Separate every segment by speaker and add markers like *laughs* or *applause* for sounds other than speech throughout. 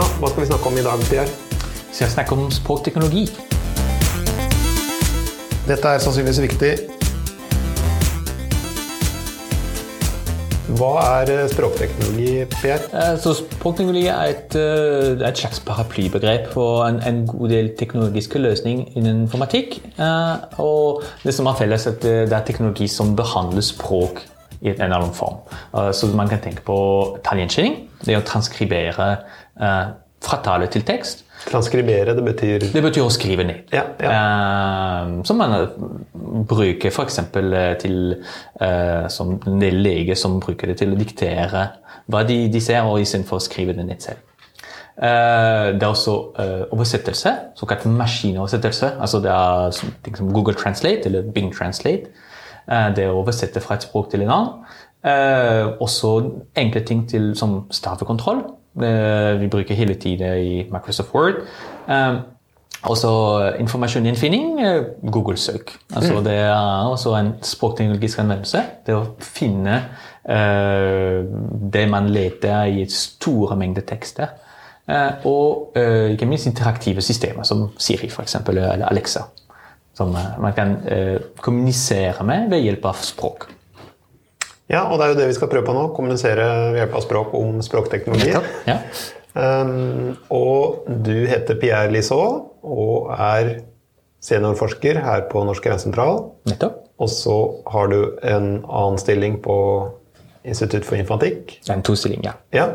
Speaker 1: Ja, hva skal vi snakke om i dag, Pierre?
Speaker 2: Vi skal snakke om språkteknologi.
Speaker 1: Dette er sannsynligvis viktig. Hva er eh, språkteknologi, Pierre?
Speaker 2: Eh, Så språkteknologi er et, eh, et slags paraplybegrep for en, en god del teknologiske løsninger innen informatikk. Og det som er felles, at det er teknologi som behandler språk i en eller annen form. Så man kan tenke på talgjenkjenning, Det å transkribere eh, fra tale til tekst.
Speaker 1: Transkribere, det betyr
Speaker 2: Det betyr å skrive ned.
Speaker 1: Ja,
Speaker 2: Eh, som man eh, bruker f.eks. til eh, som en del leger som bruker det til å diktere hva de, de ser, og istedenfor å skrive det ned selv. Eh, det er også eh, oversettelse, såkalt maskinoversettelse. altså Det er ting som Google Translate eller Bing Translate. det det å oversette fra et språk til en annen. Eh, også enkle ting til, som stavekontroll. Eh, vi bruker hele tiden i Microsoft Word. Eh, også informasjoninnfinning, eh, Google-søk. Altså Det er også en språkteknologisk anvendelse. Det å finne det man leter i store mengder tekster. Og ikke minst interaktive systemer som Siri for eksempel, eller Alexa. Som man kan kommunisere med ved hjelp av språk.
Speaker 1: Ja, og det er jo det vi skal prøve på nå. Kommunisere ved hjelp av språk om språkteknologi.
Speaker 2: Ja.
Speaker 1: Um, og du heter Pierre Lisot og er seniorforsker her på Norsk
Speaker 2: Grensesentral.
Speaker 1: Og så har du en annen stilling på Institutt for
Speaker 2: er en tostilling, ja.
Speaker 1: Ja.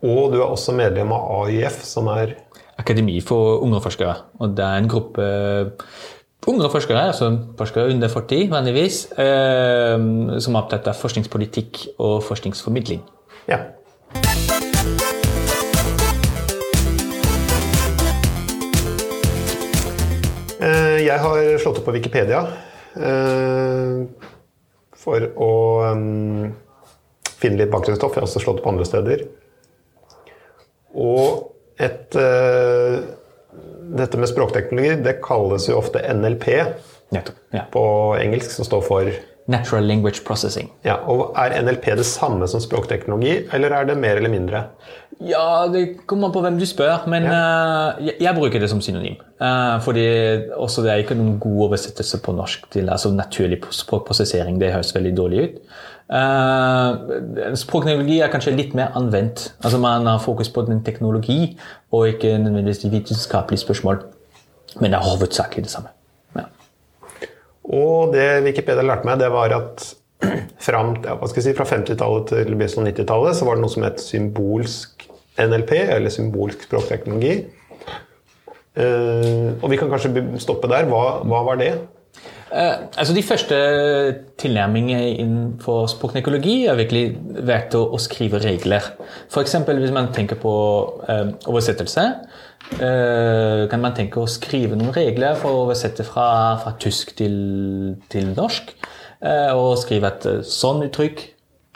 Speaker 1: Og du er også medlem av AIF, som er
Speaker 2: Akademi for unge forskere. Og det er en gruppe unge forskere, altså forskere under 40 vanligvis, eh, som er opptatt av forskningspolitikk og forskningsformidling.
Speaker 1: Ja. Eh, Jeg har slått opp på Wikipedia eh, for å finne litt bakgrunnsstoff. Jeg har også slått opp andre steder. Og et, dette med språkteknologi det kalles jo ofte NLP.
Speaker 2: Ja.
Speaker 1: på engelsk, som står for
Speaker 2: Natural Language Processing.
Speaker 1: ja, og Er NLP det samme som språkteknologi, eller er det mer eller mindre?
Speaker 2: Ja, det kommer an på hvem du spør, men eh, jeg, jeg bruker det som synonym. Uh, fordi også det er ikke noen god oversettelse på norsk til altså naturlig språkprosessering. Det høres veldig dårlig ut. Eh, språkteknologi er kanskje litt mer anvendt. Altså Man har fokus på den teknologi og ikke nødvendigvis de vitenskapelige spørsmål. Men det er hovedsakelig det samme. Ja.
Speaker 1: Og det Wikipedia lærte meg, det var at *clears throat* fram, ja, si, fra 50-tallet til begynnelsen av 90-tallet så var det noe som het symbolsk NLP, eller symbolsk språkteknologi. Uh, og vi kan kanskje stoppe der. Hva, hva var det?
Speaker 2: Eh, altså De første tilnærmingene innenfor språknekologi er virkelig vært å, å skrive regler. F.eks. hvis man tenker på eh, oversettelse, eh, kan man tenke å skrive noen regler for å oversette fra, fra tysk til, til norsk. Eh, og skrive et eh, sånn uttrykk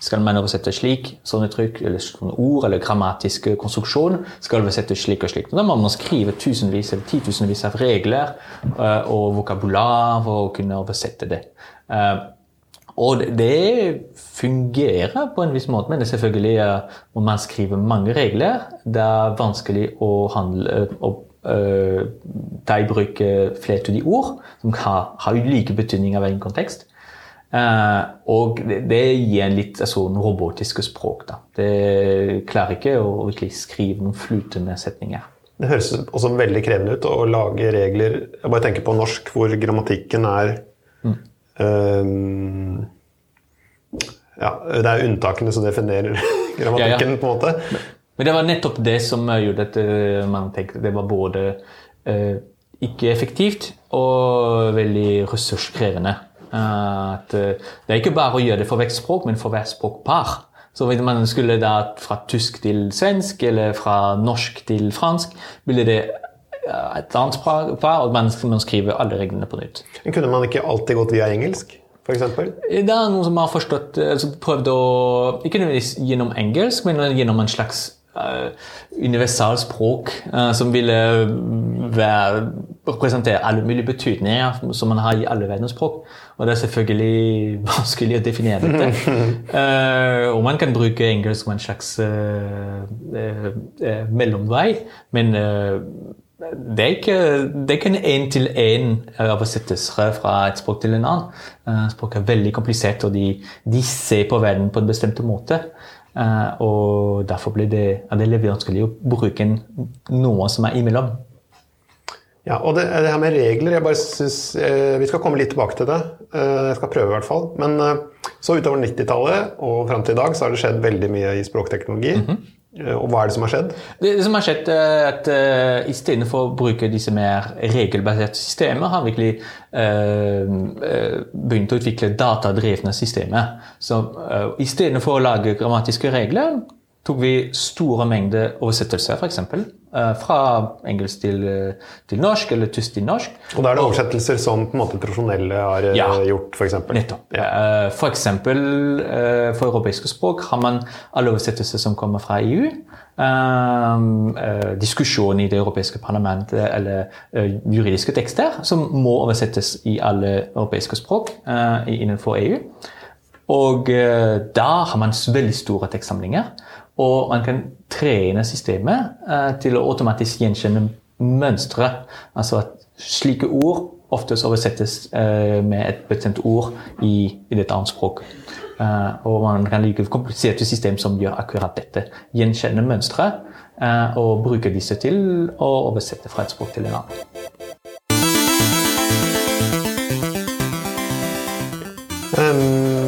Speaker 2: skal man oversette slik, sånne trykk, eller sånne ord eller grammatiske konstruksjon skal oversettes slik og slik. Da må man skrive tusenvis eller titusenvis av regler eh, og vokabular for å kunne oversette det. Eh, og det- fungerer på en viss måte, men det er selvfølgelig når om man skriver mange regler, det er vanskelig å, handle, å eh, ta i bruk eh, flertydige ord som har, har ulike betydninger av en kontekst. Eh, og det, gir en litt altså, en robotiske språk. Da. Det klarer ikke å skrive noen flytende setninger.
Speaker 1: Det høres også veldig krevende ut å lage regler Jeg bare tenker på norsk, hvor grammatikken er eh, Ja, det er unntakene som definerer *laughs* grammatikken, på en måte.
Speaker 2: Men det var nettopp det som gjorde at eh, man tenkte det var både uh, ikke effektivt og veldig ressurskrevende. Eh, at eh, det er ikke bare å gjøre det for hvert språk, men for hvert språkpar. Så hvis man skulle da fra tysk til svensk eller fra norsk til fransk, ville det eh, et annet språkpar, og man, man skriver alle reglene på nytt.
Speaker 1: Men kunne man ikke alltid gått via engelsk, f.eks.?
Speaker 2: Det er noen som har forstått, altså prøvd å Ikke nødvendigvis gjennom engelsk, men gjennom en slags universalspråk som ville være, representere alle mulige betydninger som man har i alle verdens språk. Og det er selvfølgelig *laughs* vanskelig å definere dette. *laughs* og man kan bruke engelsk som en slags mellomvei, men det er ikke, det er ikke en én-til-én-oversettelse fra et språk til en annen. Uh, språk er veldig komplisert, og de, de, ser på verden på en bestemt måte. Uh, og derfor blir det, er det vanskelig å bruke noe som er imellom.
Speaker 1: Ja, og det, det, her med regler jeg bare synes, eh, Vi skal komme litt tilbake til det. Eh, jeg skal prøve, i hvert fall. Men eh, så utover 90-tallet og fram til i dag så har det skjedd veldig mye i språkteknologi. Mm -hmm. Eh, og hva er det som har skjedd?
Speaker 2: Det, det som har skjedd er eh, at uh, Istedenfor å bruke disse mer regelbaserte systemer, har vi virkelig uh, begynt å utvikle datadrevne systemer. Så uh, Istedenfor å lage grammatiske regler, tok vi store mengder oversettelser, f.eks. Uh, fra engelsk til, til, norsk eller tysk til norsk.
Speaker 1: Og da er det oversettelser som på en måte tradisjonelle har ja, gjort, f.eks.?
Speaker 2: Nettopp. Ja. F.eks. Uh, for europeiske språk har man alle oversettelser som kommer fra EU. Diskusjon i det europeiske parlamentet eller juridiske tekster som må oversettes i alle europeiske språk innenfor EU. Og da har man veldig store tekstsamlinger. Og man kan trene systemet uh, til å automatisk gjenkjenne mønstre. Altså at slike ord oftest oversettes uh, med et bestemt ord i, et annet språk. Og man kan like kompliserte system som gjør akkurat dette. Gjenkjenne mønstre og bruke disse til å oversette fra et språk til en annen.
Speaker 1: Um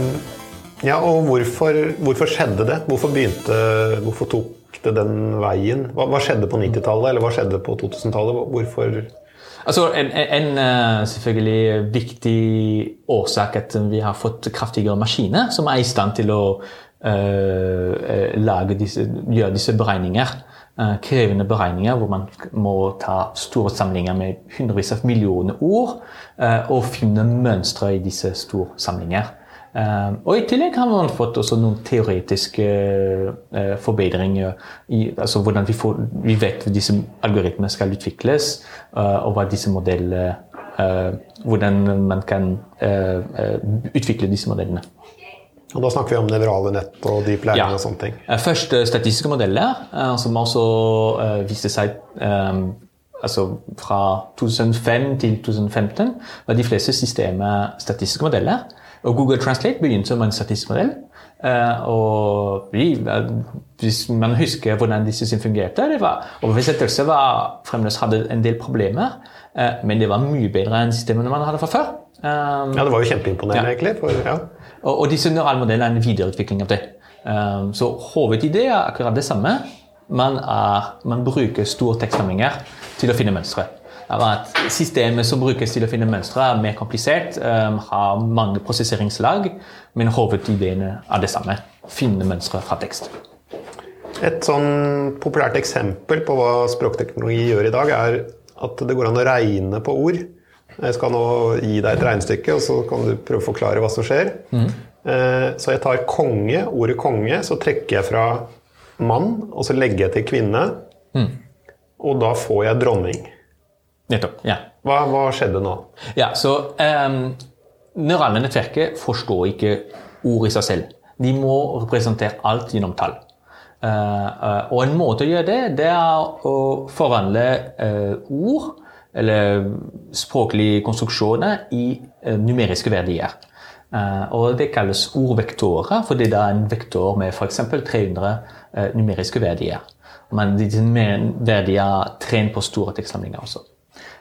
Speaker 1: ja, og hvorfor, hvorfor, skjedde det? Hvorfor begynte Hvorfor tok det den veien? Hva, hva skjedde på 90-tallet, eller hva skjedde på 2000-tallet? Hvorfor
Speaker 2: Altså, en, en, eh, selvfølgelig viktig årsak at vi har fått kraftigere maskiner som er i stand til å lage disse, gjøre disse beregninger. Uh, krevende beregninger hvor man må ta store samlinger med hundrevis av millioner ord uh, og finne mønstre i disse store samlinger. Uh, og I tillegg har man fått også noen teoretiske uh, forbedringer i altså hvordan vi, får, vi vet disse algoritmene skal utvikles, uh, og hva disse modellene hvordan man kan utvikle disse modellene.
Speaker 1: Og Da snakker vi om nevrale nett og deep læring ja. og sånne ting.
Speaker 2: Først statistiske modeller, som også viste seg altså Fra 2005 til 2015 var de fleste systemer statistiske modeller. Og Google Translate begynte som en statistisk modell. Uh, og vi, hvis man husker hvordan disse systemene fungerte det var, Oversettelse var fremdeles hadde en del problemer, uh, men det var mye bedre enn systemene man hadde fra før.
Speaker 1: Ja, det var jo kjempeimponerende, ja. egentlig. For, ja.
Speaker 2: og, og, disse neuralmodellene er en videreutvikling av det. Så hovedideen er akkurat det samme. Man, er, man bruker store tekstsamlinger til å finne mønstre at systemet som brukes til å finne mønstre, er mer komplisert, um, har mange prosesseringslag, men hovedideene er det samme. Finne mønstre fra tekst.
Speaker 1: Et sånn populært eksempel på hva språkteknologi gjør i dag, er at det går an å regne på ord. Jeg skal nå gi deg et regnestykke, og så kan du prøve å forklare hva som skjer. Mm. Så jeg tar konge, ordet konge, så trekker jeg fra mann, og så legger jeg til kvinne. Mm. Og da får jeg dronning.
Speaker 2: Nettopp. ja.
Speaker 1: Hva, hva, skjedde nå?
Speaker 2: Ja, så um, Neurale nettverket forstår ikke ord i seg selv. De må representere alt gjennom tall. Uh, uh, og en måte å gjøre det, det er å forvandle uh, ord, eller språklige konstruksjoner, i numeriske verdier. og det kalles ordvektorer, fordi det er en vektor med f.eks. 300 numeriske verdier. Men disse verdier trener på store tekstsamlinger også.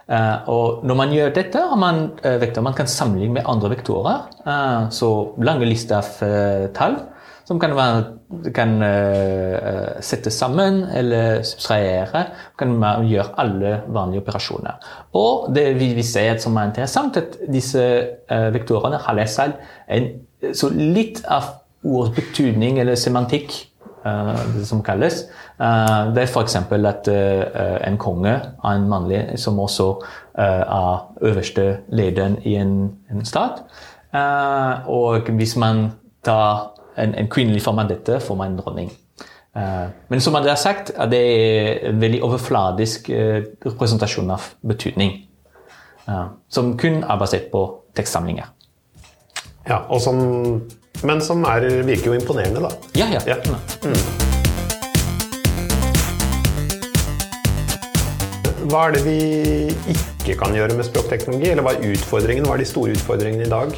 Speaker 2: Uh, og når man gjør dette, har man uh, vektorer man kan sammenligne med andre vektorer. Uh, så lange lister av tall som kan, være, kan sette sammen eller subtrahere. Kan man gjøre alle vanlige operasjoner. Og det vi, vi ser som er interessant, at disse vektorene har lært seg en, så litt av ordets betydning eller semantikk Eh, det som kalles. Eh, det er f.eks. at eh, en konge er en mannlig som også er øverste lederen i en, en stat. og hvis man tar en, en, kvinnelig form av dette, får man en dronning. Eh, men som dere har sagt, er det en veldig overfladisk eh, representasjon av betydning. eh, Som kun er basert på tekstsamlinger.
Speaker 1: Ja, og som, men som er, virker jo imponerende, da.
Speaker 2: Ja, ja.
Speaker 1: Ja. Hva er det vi ikke kan gjøre med språkteknologi? Eller hva er utfordringen? Hva er de store utfordringene i dag?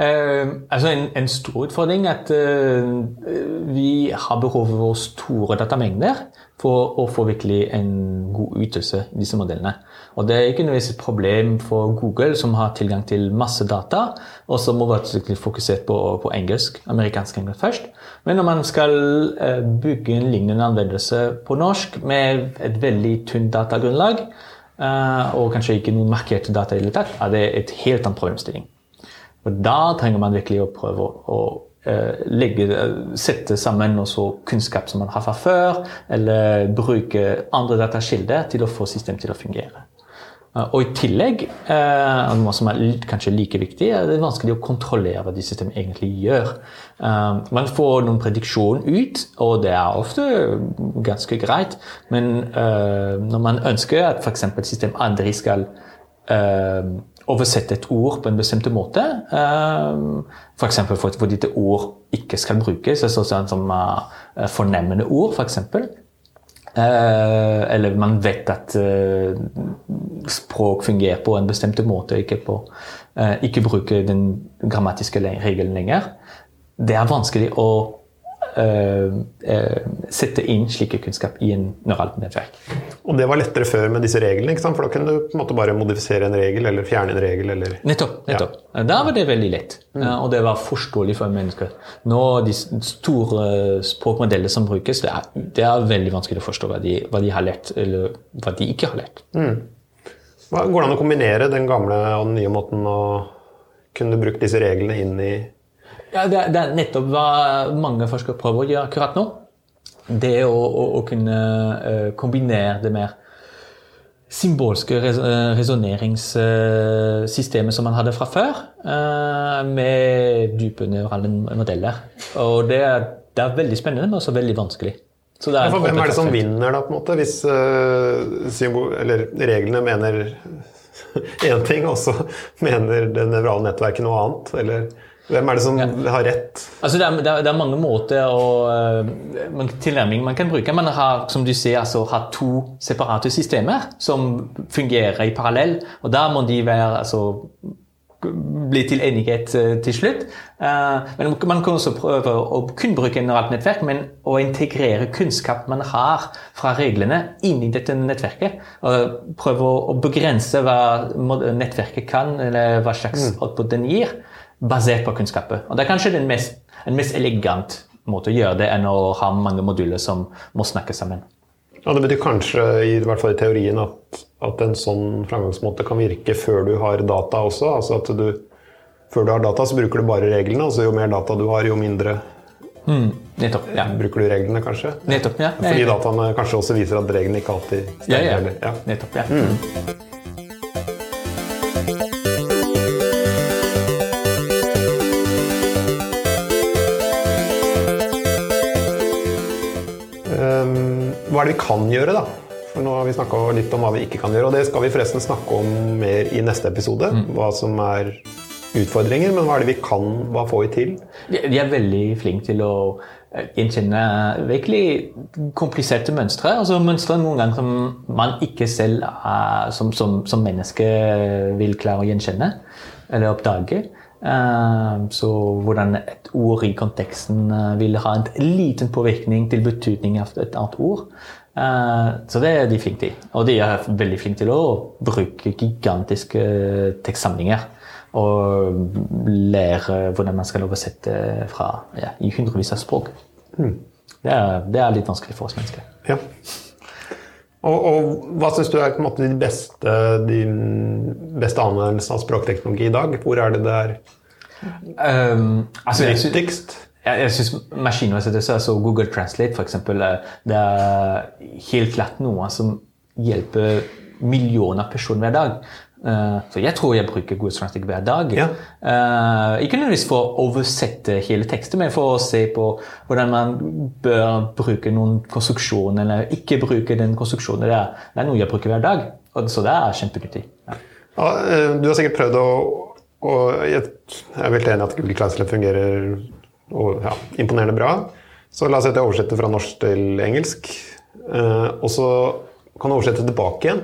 Speaker 2: Eh, altså en, en stor utfordring er at eh, vi har behov for store datamengder for å få virkelig en god ytelse i disse modellene. Og Det er ikke nødvendigvis et problem for Google, som har tilgang til masse data, og som må være fokusert på, på engelsk, amerikansk engelsk først. Men når man skal eh, bygge en lignende anvendelse på norsk med et veldig tynt datagrunnlag, eh, og kanskje ikke noen markerte data i det hele tatt, er det et helt annet problemstilling. Og da trenger man virkelig å prøve å å legge, sette sammen også kunnskap som man har fra før, eller bruke andre datakilder til å få systemet til å fungere. Eh, og i tillegg, eh, noe som er kanskje like viktig, er det vanskelig å kontrollere hva de systemene egentlig gjør. Eh, man får noen prediksjon ut, og det er ofte ganske greit, men eh, når man ønsker at f.eks. system aldri skal eh, oversette et ord på en bestemt måte. F.eks. For, for fordi et ord ikke skal brukes, altså sånn som uh, fornemmende ord, f.eks. For eller man vet at språk fungerer på en bestemt måte, ikke, på, ikke bruke den grammatiske regelen lenger. Det er vanskelig å sette inn slike kunnskap i en neuralt nettverk.
Speaker 1: Og det var lettere før med disse reglene, ikke sant? for da kunne du på en måte bare modifisere en regel eller fjerne en regel. Eller...
Speaker 2: Nettopp. nettopp. Da var det veldig lett, og det var forståelig for mennesker. Nå, de store språkmodellene som brukes, det er, det er veldig vanskelig å forstå hva de, hva de, har lært, eller hva de ikke har lært.
Speaker 1: Mm. Går det an å kombinere den gamle og den nye måten å kunne bruke disse reglene inn i
Speaker 2: ja, det, det, er nettopp hva mange forskere prøver å gjøre akkurat nå. Det å, å, å kunne uh, kombinere det mer symbolske res resonneringssystemet som man hadde fra før, uh, med dype neurale modeller. Og det er, det er, veldig spennende, men også veldig vanskelig.
Speaker 1: Ja, for hvem er det som vinner, da, på en måte? Hvis uh, symbol, eller reglene mener *laughs* én ting, og så mener det nevrale nettverket noe annet? Eller hvem er det som har rett?
Speaker 2: Altså det, er, det, er, det, er, mange måter og uh, tilnærming man kan bruke. Man har som du ser, altså, har to separate systemer som fungerer i parallell. og Da må de være, altså, bli til enighet uh, til slutt. Uh, men Man kan også prøve å kun bruke neuralt nettverk, men å integrere kunnskap man har fra reglene, inn i dette nettverket. Prøve å begrense hva nettverket kan, eller hva slags mm. output den gir basert på kunnskaper. Og Det er kanskje den mest, en mest elegant måte å gjøre det enn å ha mange moduler som må snakke sammen.
Speaker 1: Ja, Det betyr kanskje, i hvert fall i teorien, at, at en sånn framgangsmåte kan virke før du har data også. altså at du, Før du har data, så bruker du bare reglene. altså Jo mer data du har, jo mindre
Speaker 2: mm, nettopp, ja.
Speaker 1: bruker du reglene, kanskje.
Speaker 2: Nettopp, ja.
Speaker 1: Fordi dataene kanskje også viser at reglene ikke alltid
Speaker 2: stemmer. Ja, ja. ja. Nettopp, ja. Mm.
Speaker 1: Kan gjøre, da? For nå har vi snakka litt om hva vi ikke kan gjøre, og det skal vi forresten snakke om mer i neste episode. Mm. Hva som er utfordringer, men hva er det vi kan, hva får vi til?
Speaker 2: Vi er veldig flinke til å eh, gjenkjenne virkelig kompliserte mønstre. Altså mønstre noen ganger som man ikke selv er, som, som, som menneske vil klare å gjenkjenne eller oppdage. Uh, så hvordan et ord i konteksten vil ha en liten påvirkning til betydning av et annet ord. Uh, så det er de flinke til. Og de er veldig flinke til å bruke gigantiske tekstsamlinger. Og lære hvordan man skal oversette fra ja, i hundrevis av språk. Mm. Det, er, det, er, litt vanskelig for oss mennesker.
Speaker 1: Ja. Og, og, hva syns du er på en måte de beste, de beste anvendelsene av språkteknologi i dag? Hvor er det det er um, altså, viktigst?
Speaker 2: Jeg, jeg syns maskinoversettelse, altså Google Translate f.eks., det er helt klart noe som hjelper millioner personer hver dag. Eh, så jeg tror jeg bruker Google Translate hver dag.
Speaker 1: Ja.
Speaker 2: Eh, ikke nødvendigvis for å oversette hele teksten, men for å se på hvordan man bør bruke noen konstruksjon, eller ikke bruke den konstruksjonen. Det er, det er noe jeg bruker hver dag, så det er kjempenyttig. Ja.
Speaker 1: Ja, eh, du har sikkert prøvd å, å Jeg er veldig enig i at Google Translate fungerer og, ja, imponerende bra. Så la oss si at jeg oversetter fra norsk til engelsk. eh, Og så kan du oversette tilbake igjen.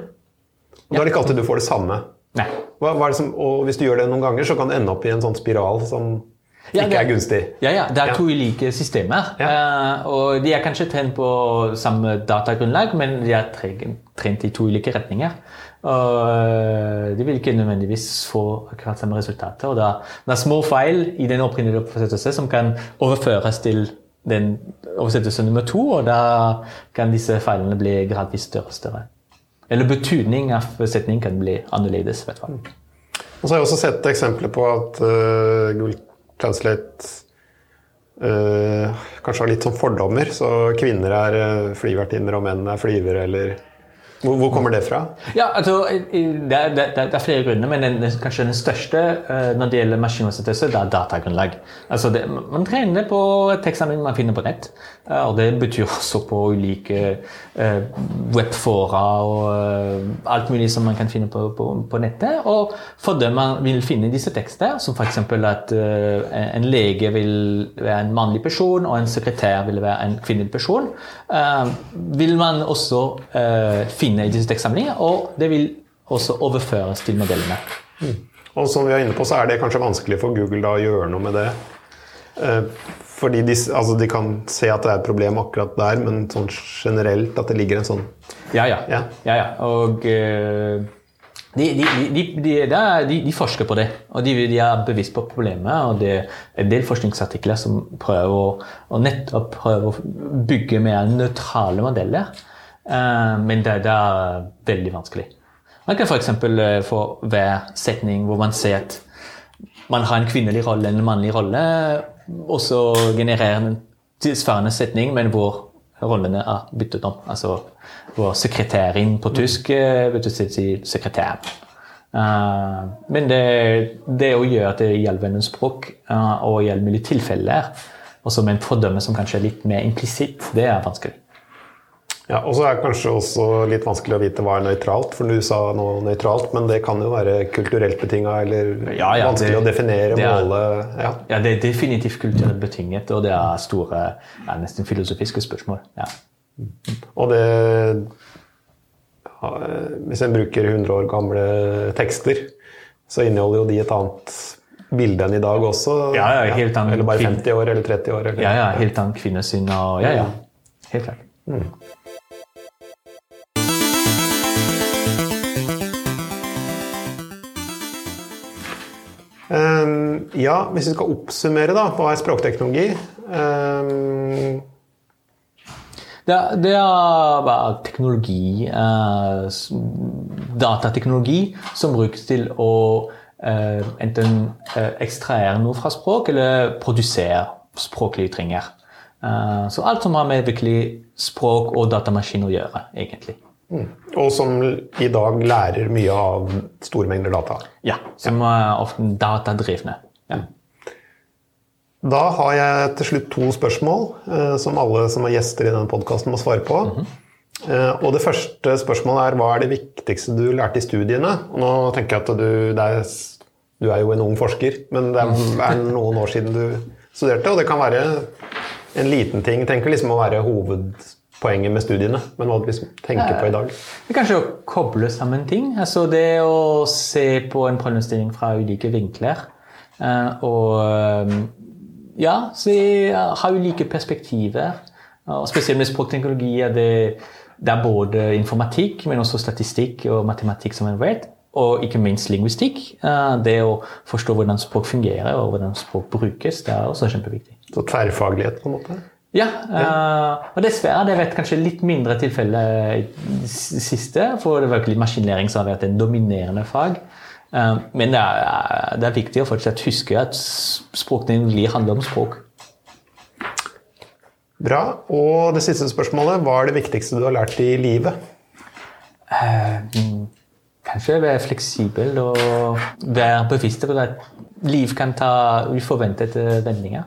Speaker 1: Og Da er det ikke alltid du får det samme.
Speaker 2: Nei.
Speaker 1: Hva, hva det som, og hvis du gjør det noen ganger, så kan det ende opp i en sånn spiral som
Speaker 2: Ja,
Speaker 1: ikke
Speaker 2: det-
Speaker 1: er gunstig.
Speaker 2: Ja, ja, det er to ulike systemer. Eh, og de er kanskje trent på samme datagrunnlag, men de er trent i to ulike retninger. Og eh, de vil ikke nødvendigvis få akkurat samme resultater. Og det er, små feil i den opprinnelige oversettelsen som kan overføres til den oversettelse nummer to, og da kan disse feilene bli gradvis større og større. Eller betydning av setning kan bli annerledes. hvert fall.
Speaker 1: Og så har jeg også sett eksempler på at uh, Google Translate uh, kanskje har litt sånn fordommer. Så kvinner er flyvertinner, og menn er flyvere, eller hvor, kommer det fra?
Speaker 2: Ja, altså, det, er, det, er- det er flere grunner, men den, kanskje den største eh, når det gjelder maskinoversettelse, det er datagrunnlag. Altså det, man trener på tekstsamling man finner på nett, eh, og det betyr *laughs* også på ulike uh, webfora og eh, alt mulig som man kan finne på, på, på nettet. Og for det man vil finne disse tekstene, som f.eks. at eh, en lege vil være en mannlig person, og en sekretær vil være en kvinnelig person, eh, vil man også eh, finne i disse tekstsamlingene, og det vil også overføres til modellene.
Speaker 1: Og som vi er inne på, så er det kanskje vanskelig for Google da å gjøre noe med det. Eh, fordi de, altså de kan se at det er et problem akkurat der, men sånn generelt at det ligger en sånn
Speaker 2: Ja, ja.
Speaker 1: Ja.
Speaker 2: ja, ja. Og eh, de, de, de, er- forsker på det, og de, de er bevisst på problemet. og Det er en del forskningsartikler som prøver å, nettopp prøve å bygge mer nøytrale modeller. Eh, men det, det er veldig vanskelig. Man kan f.eks. få hver setning hvor man ser at man har en kvinnelig rolle en mannlig rolle, og så genererer en tilsvarende setning, men hvor rollene er byttet om. Altså hvor sekretærin på tysk eh, byttes til sekretær. Uh, men det, det å gjøre at det gjelder noen språk uh, og gjelder mulige tilfeller, og med en fordømme som kanskje er litt mer implisitt, det er vanskelig.
Speaker 1: Ja, Og så er det kanskje også litt vanskelig å vite hva er nøytralt, for du sa noe nøytralt, men det kan jo være kulturelt betinga eller
Speaker 2: Ja, ja,
Speaker 1: vanskelig
Speaker 2: det-
Speaker 1: å definere,
Speaker 2: det er-
Speaker 1: måle ja.
Speaker 2: Ja, Det er definitivt kulturelt betinget, og det er store, ja, nesten filosofiske spørsmål. Ja.
Speaker 1: Og det Hvis en bruker 100 år gamle tekster, så inneholder jo de et annet bilde enn i dag også.
Speaker 2: Ja, ja, helt annet.
Speaker 1: Eller bare 50 år eller 30 år. Eller,
Speaker 2: Ja, ja, helt annet kvinnesyn og Ja, ja. Helt klart.
Speaker 1: Ehm, ja, hvis vi skal oppsummere, da, hva er språkteknologi? Ehm,
Speaker 2: Det, det er teknologi, eh, datateknologi, som brukes til å eh, enten eh, ekstrahere noe fra språk, eller produsere språklige ytringer. Eh, så alt som har med virkelig språk og datamaskin å gjøre, egentlig.
Speaker 1: Og som i dag lærer mye av store mengder data.
Speaker 2: Ja, Som er ofte datadrivne. Ja.
Speaker 1: Da har jeg til slutt to spørsmål eh, som alle som er gjester i denne podkasten må svare på. Eh, og det første spørsmålet er hva er det viktigste du lærte i studiene? Og nå tenker jeg at du, er, du er jo en ung forsker, men det er, er noen år siden du studerte, og det kan være en liten ting. Tenker liksom å være hovedpoenget med studiene, men hva liksom tenker på i dag.
Speaker 2: Det er kanskje å koble sammen ting. Altså det å se på en problemstilling fra ulike vinkler. eh, Og eh, ja, se, ha ulike perspektiver. Og spesielt med språkteknologi er det, det er både informatikk, men også statistikk og matematikk som en vet. Og ikke minst lingvistikk. Eh, Det å forstå hvordan språk fungerer og hvordan språk brukes, det er også kjempeviktig.
Speaker 1: Så tverrfaglighet, på en måte.
Speaker 2: Ja, uh, og dessverre det har vært kanskje litt mindre tilfelle i siste, for det var ikke litt maskinlæring som har vært en dominerende fag. Uh, men det er, det er viktig å fortsatt huske at språkteknologi handler om språk.
Speaker 1: Bra. Og det siste spørsmålet. Hva er det viktigste du har lært i livet?
Speaker 2: Eh, mm, kanskje være fleksibel og være bevisst på at liv kan ta uforventede vendinger.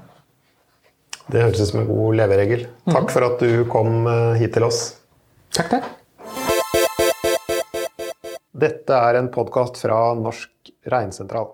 Speaker 1: Det høres ut som en god leveregel. Takk for at du kom eh, hit til oss.
Speaker 2: Takk, takk.
Speaker 1: Dette er en podkast fra Norsk Regnsentral.